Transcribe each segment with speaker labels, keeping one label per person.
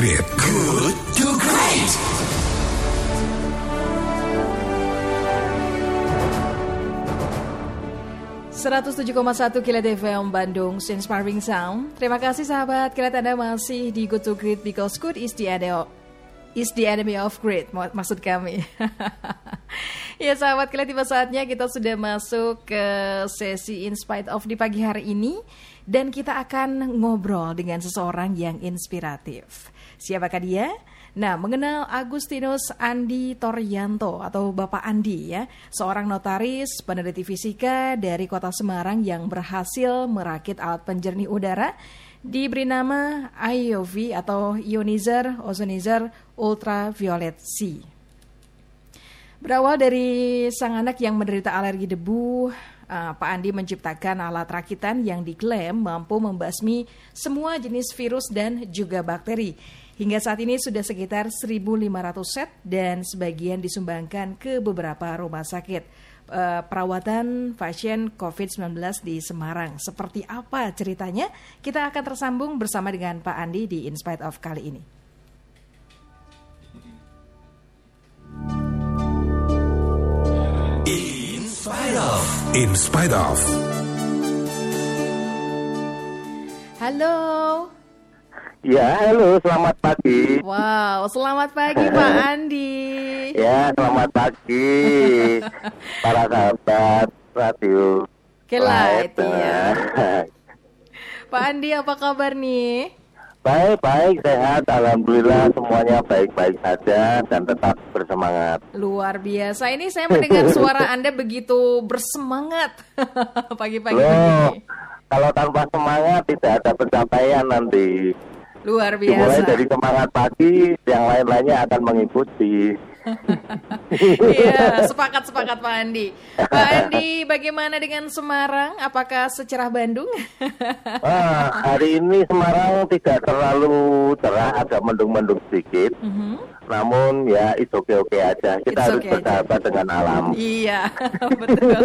Speaker 1: Great. Good to Great.
Speaker 2: satu Kilat FM Bandung Inspiring Sound. Terima kasih sahabat Kilat Anda masih di Good to Great because good is the enemy is the enemy of great maksud kami. ya sahabat Kilat tiba saatnya kita sudah masuk ke sesi Inspired of di pagi hari ini dan kita akan ngobrol dengan seseorang yang inspiratif. Siapakah dia? Nah, mengenal Agustinus Andi Toryanto atau Bapak Andi ya, seorang notaris peneliti fisika dari Kota Semarang yang berhasil merakit alat penjernih udara diberi nama IOV atau Ionizer Ozonizer Ultraviolet C. Berawal dari sang anak yang menderita alergi debu, uh, Pak Andi menciptakan alat rakitan yang diklaim mampu membasmi semua jenis virus dan juga bakteri Hingga saat ini sudah sekitar 1.500 set dan sebagian disumbangkan ke beberapa rumah sakit uh, perawatan pasien COVID-19 di Semarang. Seperti apa ceritanya? Kita akan tersambung bersama dengan Pak Andi di Inspite of kali ini.
Speaker 1: In spite of.
Speaker 2: Halo.
Speaker 3: Ya, halo, selamat pagi.
Speaker 2: Wow, selamat pagi Pak Andi.
Speaker 3: ya, selamat pagi para sahabat radio.
Speaker 2: Kelight, ya. Pak Andi, apa kabar nih?
Speaker 3: Baik, baik, sehat. Alhamdulillah semuanya baik-baik saja dan tetap bersemangat.
Speaker 2: Luar biasa. Ini saya mendengar suara Anda begitu bersemangat pagi-pagi begini.
Speaker 3: Kalau tanpa semangat tidak ada pencapaian nanti.
Speaker 2: Luar biasa.
Speaker 3: Dimulai dari semangat pagi, yang lain-lainnya akan mengikuti.
Speaker 2: Iya, sepakat sepakat Pak Andi. Pak Andi, bagaimana dengan Semarang? Apakah secerah Bandung?
Speaker 3: ah, hari ini Semarang tidak terlalu cerah, agak mendung-mendung sedikit. Mm -hmm. Namun ya itu oke-oke aja. Kita it's harus okay bersahabat aja. dengan alam.
Speaker 2: Iya, betul.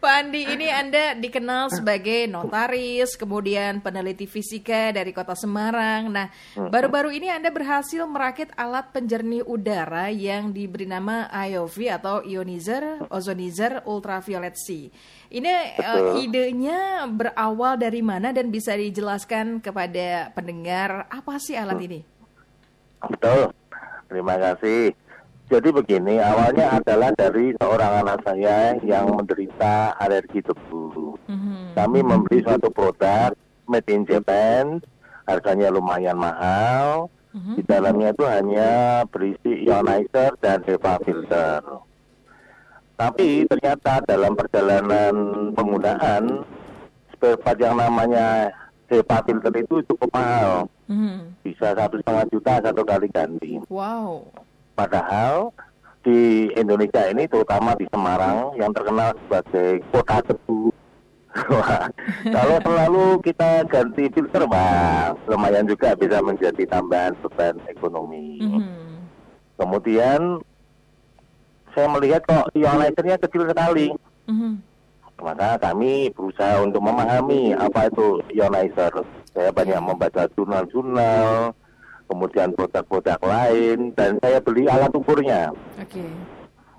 Speaker 2: Pak Andi, ini Anda dikenal sebagai notaris, kemudian peneliti fisika dari Kota Semarang. Nah, baru-baru ini Anda berhasil merakit alat penjernih udara yang diberi nama IOV atau Ionizer Ozonizer Ultraviolet C. Ini uh, idenya berawal dari mana dan bisa dijelaskan kepada pendengar apa sih alat ini?
Speaker 3: Betul. Terima kasih. Jadi begini, awalnya adalah dari seorang anak saya yang menderita alergi debu. Mm-hmm. Kami membeli suatu produk made in Japan, harganya lumayan mahal. Mm-hmm. Di dalamnya itu hanya berisi ionizer dan HEPA filter. Tapi ternyata dalam perjalanan penggunaan spare part yang namanya HEPA filter itu cukup mahal. Mm-hmm. Bisa satu setengah juta satu kali ganti.
Speaker 2: Wow.
Speaker 3: Padahal di Indonesia ini terutama di Semarang yang terkenal sebagai kota tebu. kalau selalu kita ganti filter, wah lumayan juga bisa menjadi tambahan beban ekonomi. Mm-hmm. Kemudian saya melihat kok ionisernya kecil sekali. Mm-hmm. Maka kami berusaha untuk memahami apa itu ionizer. Saya banyak membaca jurnal-jurnal, kemudian produk-produk lain, dan saya beli alat ukurnya. Okay.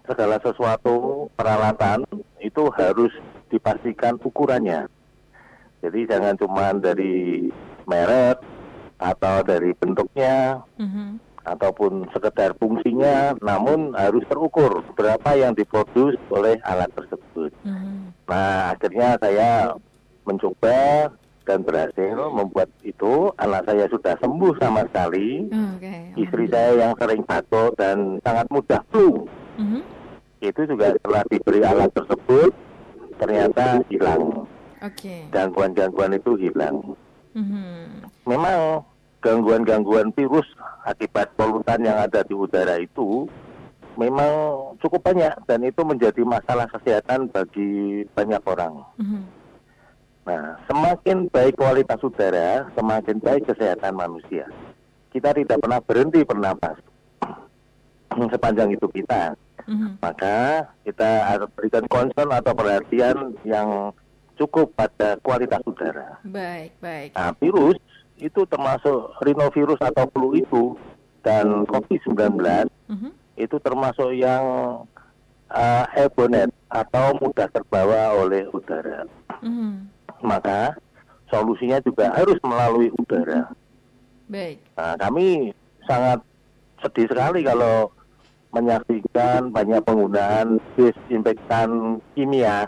Speaker 3: Segala sesuatu peralatan itu harus dipastikan ukurannya. Jadi jangan cuma dari merek atau dari bentuknya, mm-hmm. ataupun sekedar fungsinya, namun harus terukur berapa yang diproduksi oleh alat tersebut. Mm-hmm. Nah, akhirnya saya mencoba dan berhasil membuat itu anak saya sudah sembuh sama sekali okay. istri saya yang sering batuk dan sangat mudah flu mm-hmm. itu juga setelah diberi alat tersebut ternyata hilang okay. gangguan-gangguan itu hilang mm-hmm. memang gangguan-gangguan virus akibat polutan yang ada di udara itu memang cukup banyak dan itu menjadi masalah kesehatan bagi banyak orang. Mm-hmm. Nah, semakin baik kualitas udara, semakin baik kesehatan manusia. Kita tidak pernah berhenti bernapas sepanjang itu kita. Mm-hmm. Maka kita harus berikan concern atau perhatian yang cukup pada kualitas udara.
Speaker 2: Baik, baik.
Speaker 3: Nah, virus itu termasuk rhinovirus atau flu itu dan COVID-19
Speaker 2: Mhm.
Speaker 3: Itu termasuk yang uh, airborne atau mudah terbawa oleh udara.
Speaker 2: Mhm.
Speaker 3: Maka solusinya juga harus melalui udara.
Speaker 2: Baik.
Speaker 3: Nah, kami sangat sedih sekali kalau menyaksikan banyak penggunaan disinfektan kimia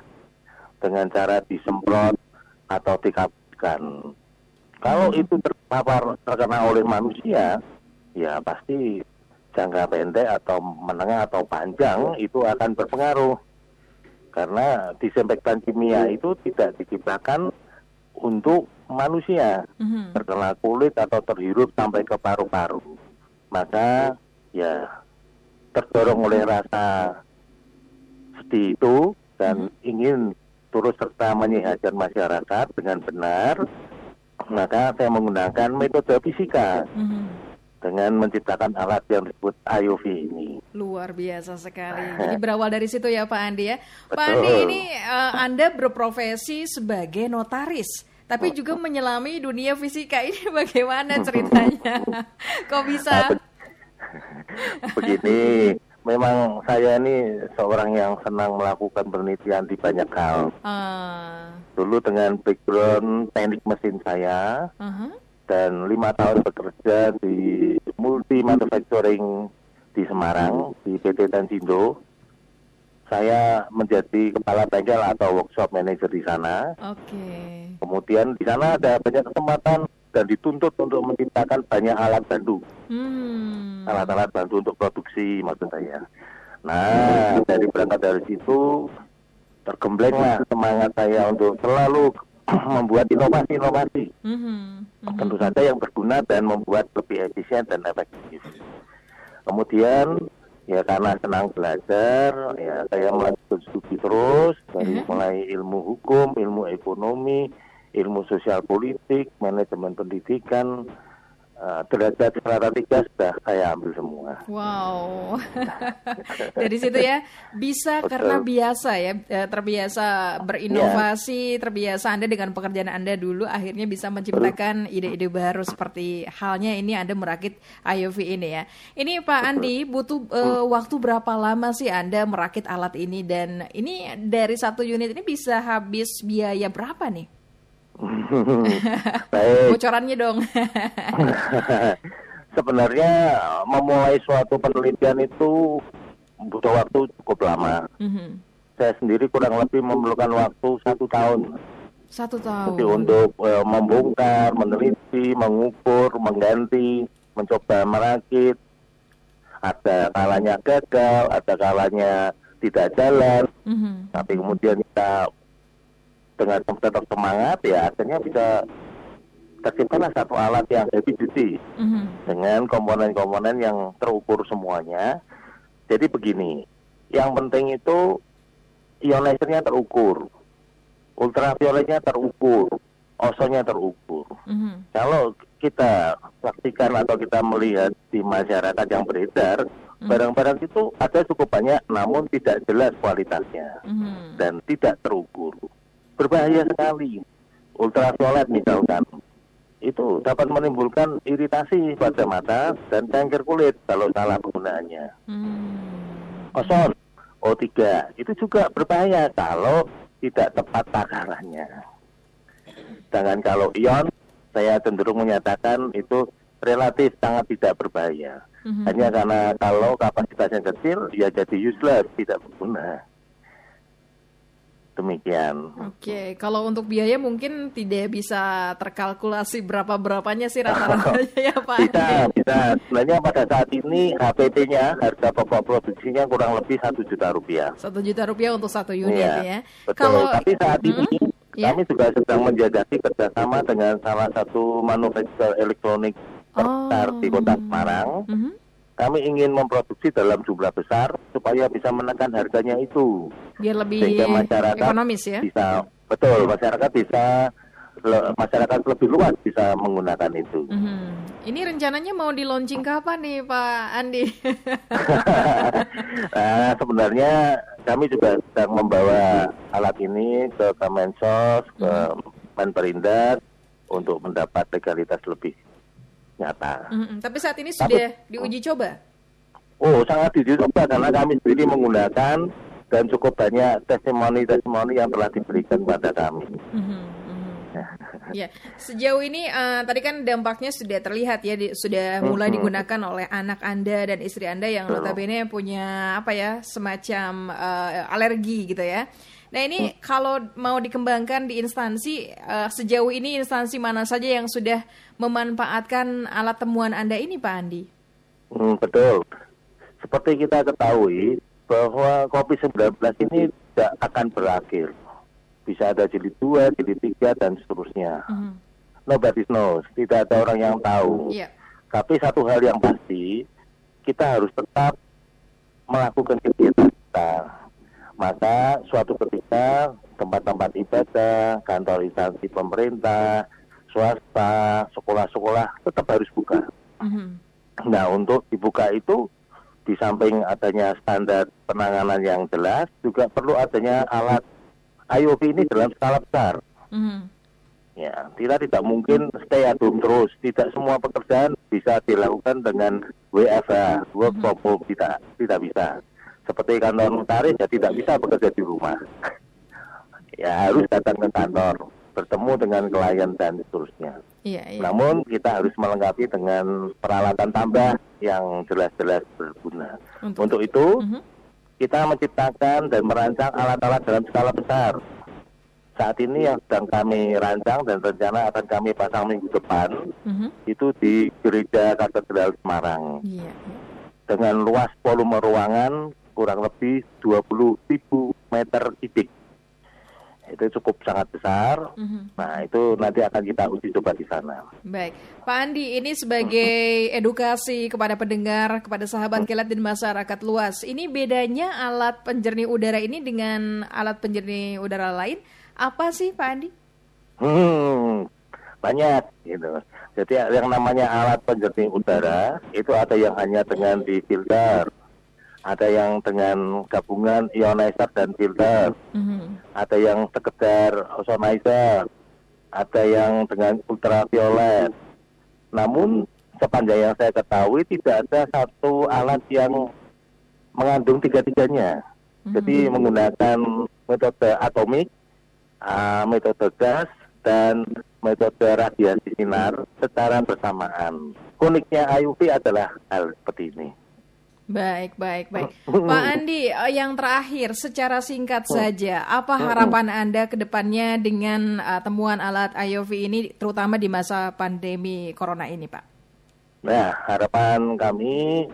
Speaker 3: dengan cara disemprot atau dikapkan. Kalau itu terpapar terkena oleh manusia, ya pasti jangka pendek atau menengah atau panjang itu akan berpengaruh. Karena disinfektan kimia itu tidak diciptakan untuk manusia
Speaker 2: Mhm.
Speaker 3: terkena kulit atau terhirup sampai ke paru-paru. Maka ya terdorong oleh rasa sedih itu dan ingin turut serta menyehatkan masyarakat dengan benar, maka saya menggunakan metode fisika. Dengan menciptakan alat yang disebut IOV ini.
Speaker 2: Luar biasa sekali. Jadi berawal dari situ ya Pak Andi ya. Pak
Speaker 3: Betul.
Speaker 2: Andi ini eh, Anda berprofesi sebagai notaris, tapi juga menyelami dunia fisika. Ini bagaimana ceritanya? Kok bisa?
Speaker 3: Begini, memang saya ini seorang yang senang melakukan penelitian di banyak hal.
Speaker 2: Ah,
Speaker 3: Dulu dengan background teknik mesin saya,
Speaker 2: aha.
Speaker 3: Dan lima tahun bekerja di multi manufacturing di Semarang di PT Tensindo. Saya menjadi kepala bengkel atau workshop manager di sana.
Speaker 2: Oke.
Speaker 3: Kemudian di sana ada banyak kesempatan dan dituntut untuk menciptakan banyak alat bantu,
Speaker 2: Hmm.
Speaker 3: alat-alat bantu untuk produksi maksud saya. Nah, dari berangkat dari situ tergemblenglah semangat saya untuk selalu membuat inovasi-inovasi
Speaker 2: Mhm. Mhm.
Speaker 3: tentu saja yang berguna dan membuat lebih efisien dan efektif. Kemudian ya karena senang belajar, ya saya melanjutkan studi terus dari
Speaker 2: Mhm.
Speaker 3: mulai ilmu hukum, ilmu ekonomi, ilmu sosial politik, manajemen pendidikan, derajat strata tiga sudah saya ambil semua.
Speaker 2: Wow. Dari situ ya bisa
Speaker 3: Betul.
Speaker 2: karena biasa ya eh, terbiasa berinovasi, terbiasa Anda dengan pekerjaan Anda dulu akhirnya bisa menciptakan ide-ide baru seperti halnya ini Anda merakit IOV ini ya. Ini Pak Andi butuh eh, waktu berapa lama sih Anda merakit alat ini dan ini dari satu unit ini bisa habis biaya berapa nih?
Speaker 3: Baik.
Speaker 2: Bocorannya dong.
Speaker 3: Sebenarnya memulai suatu penelitian itu butuh waktu cukup lama.
Speaker 2: Mhm.
Speaker 3: Saya sendiri kurang lebih memerlukan waktu satu tahun.
Speaker 2: Satu tahun.
Speaker 3: Jadi untuk eh, membongkar, meneliti, mengukur, mengganti, mencoba merakit. Ada kalanya gagal, ada kalanya tidak jalan.
Speaker 2: Mhm.
Speaker 3: Tapi kemudian kita dengan tetap semangat ya akhirnya bisa terciptalah satu alat yang heavy duty
Speaker 2: Mhm.
Speaker 3: dengan komponen-komponen yang terukur semuanya. Jadi begini, yang penting itu ionizernya terukur, ultravioletnya terukur, ozonnya terukur.
Speaker 2: Mhm.
Speaker 3: Kalau kita saksikan atau kita melihat di masyarakat yang beredar, barang-barang itu ada cukup banyak namun tidak jelas kualitasnya
Speaker 2: Mhm.
Speaker 3: dan tidak terukur. Berbahaya sekali. Ultraviolet misalkan, itu dapat menimbulkan iritasi pada mata dan kanker kulit kalau salah penggunaannya.
Speaker 2: Hmm.
Speaker 3: Ozon O3 itu juga berbahaya kalau tidak tepat takarannya. Sedangkan kalau ion, saya cenderung menyatakan itu relatif sangat tidak berbahaya.
Speaker 2: Mhm.
Speaker 3: Hanya karena kalau kapasitasnya kecil, ya jadi useless, tidak berguna. Demikian.
Speaker 2: Oke, kalau untuk biaya mungkin tidak bisa terkalkulasi berapa berapanya sih rata-ratanya ya Pak.
Speaker 3: Bisa, bisa. Sebenarnya pada saat ini HPT-nya, harga pokok produksinya kurang lebih satu juta rupiah.
Speaker 2: Satu juta rupiah untuk satu unit
Speaker 3: Iya,
Speaker 2: ya.
Speaker 3: Betul.
Speaker 2: Kalau
Speaker 3: Tapi saat ini
Speaker 2: ya.
Speaker 3: kami juga sedang menjajaki kerjasama dengan salah satu manufaktur elektronik terbesar
Speaker 2: Oh.
Speaker 3: di kota Semarang.
Speaker 2: Mhm.
Speaker 3: Kami ingin memproduksi dalam jumlah besar supaya bisa menekan harganya itu.
Speaker 2: biar lebih
Speaker 3: Sehingga masyarakat
Speaker 2: ekonomis ya.
Speaker 3: Bisa, betul, masyarakat bisa masyarakat lebih luas bisa menggunakan itu.
Speaker 2: Mhm. Ini rencananya mau di launching kapan nih Pak Andi?
Speaker 3: nah, sebenarnya kami juga sedang membawa alat ini ke Kemensos, ke Menperindak, untuk mendapat legalitas lebih nyata.
Speaker 2: Mm-mm. Tapi saat ini
Speaker 3: Tapi-
Speaker 2: sudah diuji coba.
Speaker 3: Oh, sangat dicoba karena kami sendiri menggunakan dan cukup banyak testimoni-testimoni yang telah diberikan kepada kami.
Speaker 2: Mhm, mhm. Ya, sejauh ini eh, tadi kan dampaknya sudah terlihat ya, di- sudah mulai digunakan oleh anak anda dan istri anda yang notabene punya apa ya semacam eh, alergi gitu ya. Nah ini kalau mau dikembangkan di instansi eh, sejauh ini instansi mana saja yang sudah memanfaatkan alat temuan anda ini, Pak Andi?
Speaker 3: Hmm, betul. Seperti kita ketahui bahwa COVID-19 ini tidak akan berakhir. Bisa ada jilid 2, jilid 3, dan seterusnya.
Speaker 2: Mhm.
Speaker 3: Nobody knows. Tidak ada orang yang tahu.
Speaker 2: Iya.
Speaker 3: Tapi satu hal yang pasti, kita harus tetap melakukan kegiatan kita. Maka suatu ketika tempat-tempat ibadah, kantor instansi pemerintah, swasta, sekolah-sekolah tetap harus buka.
Speaker 2: Mhm.
Speaker 3: Nah, untuk dibuka itu di samping adanya standar penanganan yang jelas, juga perlu adanya alat IOP ini dalam skala besar.
Speaker 2: Mhm.
Speaker 3: Ya, kita tidak mungkin stay at home terus. Tidak semua pekerjaan bisa dilakukan dengan WFH, work from home tidak tidak bisa. Seperti kantor notaris ya tidak bisa bekerja di rumah. ya harus datang ke kantor, bertemu dengan klien dan seterusnya.
Speaker 2: Iya, iya.
Speaker 3: Namun kita harus melengkapi dengan peralatan tambah yang jelas-jelas berguna.
Speaker 2: Untuk-
Speaker 3: Untuk itu
Speaker 2: Mhm.
Speaker 3: kita menciptakan dan merancang alat-alat dalam skala besar. Saat ini yang sedang kami rancang dan rencana akan kami pasang minggu depan
Speaker 2: Mhm.
Speaker 3: itu di Gereja Katedral Semarang
Speaker 2: Iya, iya.
Speaker 3: dengan luas volume ruangan kurang lebih 20.000 meter kubik. Itu cukup sangat besar.
Speaker 2: Mhm.
Speaker 3: Nah, itu nanti akan kita uji coba di sana.
Speaker 2: Baik, Pak Andi, ini sebagai edukasi kepada pendengar, kepada sahabat kilat dan masyarakat luas, ini bedanya alat penjernih udara ini dengan alat penjernih udara lain, apa sih Pak Andi?
Speaker 3: Hmm, banyak gitu. Jadi yang namanya alat penjernih udara itu ada yang hanya dengan di filter, ada yang dengan gabungan ionizer dan filter,
Speaker 2: Mhm.
Speaker 3: ada yang sekedar ozonizer, ada yang dengan ultraviolet. Namun sepanjang yang saya ketahui tidak ada satu alat yang mengandung tiga-tiganya. Jadi menggunakan metode atomik, ah, metode gas, dan metode radiasi sinar secara bersamaan. Uniknya IUV adalah hal seperti ini.
Speaker 2: Baik, baik, baik. Pak Andi, eh, yang terakhir, secara singkat saja, apa harapan Anda ke depannya dengan eh, temuan alat IOV ini, terutama di masa pandemi corona ini, Pak?
Speaker 3: Nah, harapan kami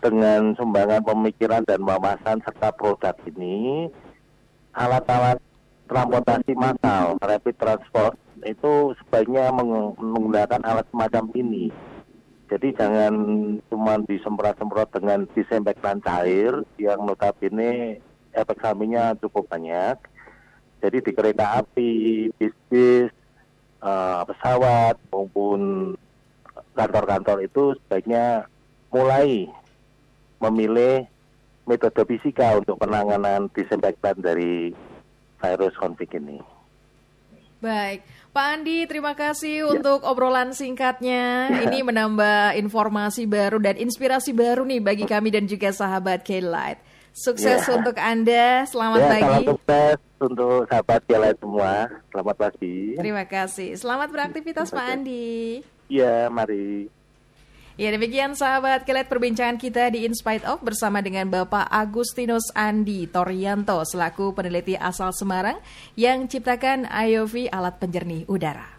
Speaker 3: dengan sumbangan pemikiran dan wawasan serta produk ini, alat-alat transportasi massal, rapid transport, itu sebaiknya meng- menggunakan alat semacam ini. Jadi jangan cuma disemprot-semprot dengan disinfektan cair yang notabene efek sampingnya cukup banyak. Jadi di kereta api, bis-bis, eh, pesawat maupun kantor-kantor itu sebaiknya mulai memilih metode fisika untuk penanganan disinfektan dari virus konflik ini.
Speaker 2: Baik, Pak Andi, terima kasih untuk obrolan singkatnya. Ini menambah informasi baru dan inspirasi baru nih bagi kami dan juga sahabat K-Light. Sukses
Speaker 3: Ya.
Speaker 2: untuk Anda, selamat
Speaker 3: ya,
Speaker 2: pagi.
Speaker 3: salam sukses untuk sahabat Kialai semua. Selamat pagi.
Speaker 2: Terima kasih. Selamat beraktivitas Pak Andi.
Speaker 3: Ya, mari.
Speaker 2: Ya demikian sahabat kelet perbincangan kita di In Spite Of bersama dengan Bapak Agustinus Andi Torianto selaku peneliti asal Semarang yang ciptakan IOV alat penjernih udara.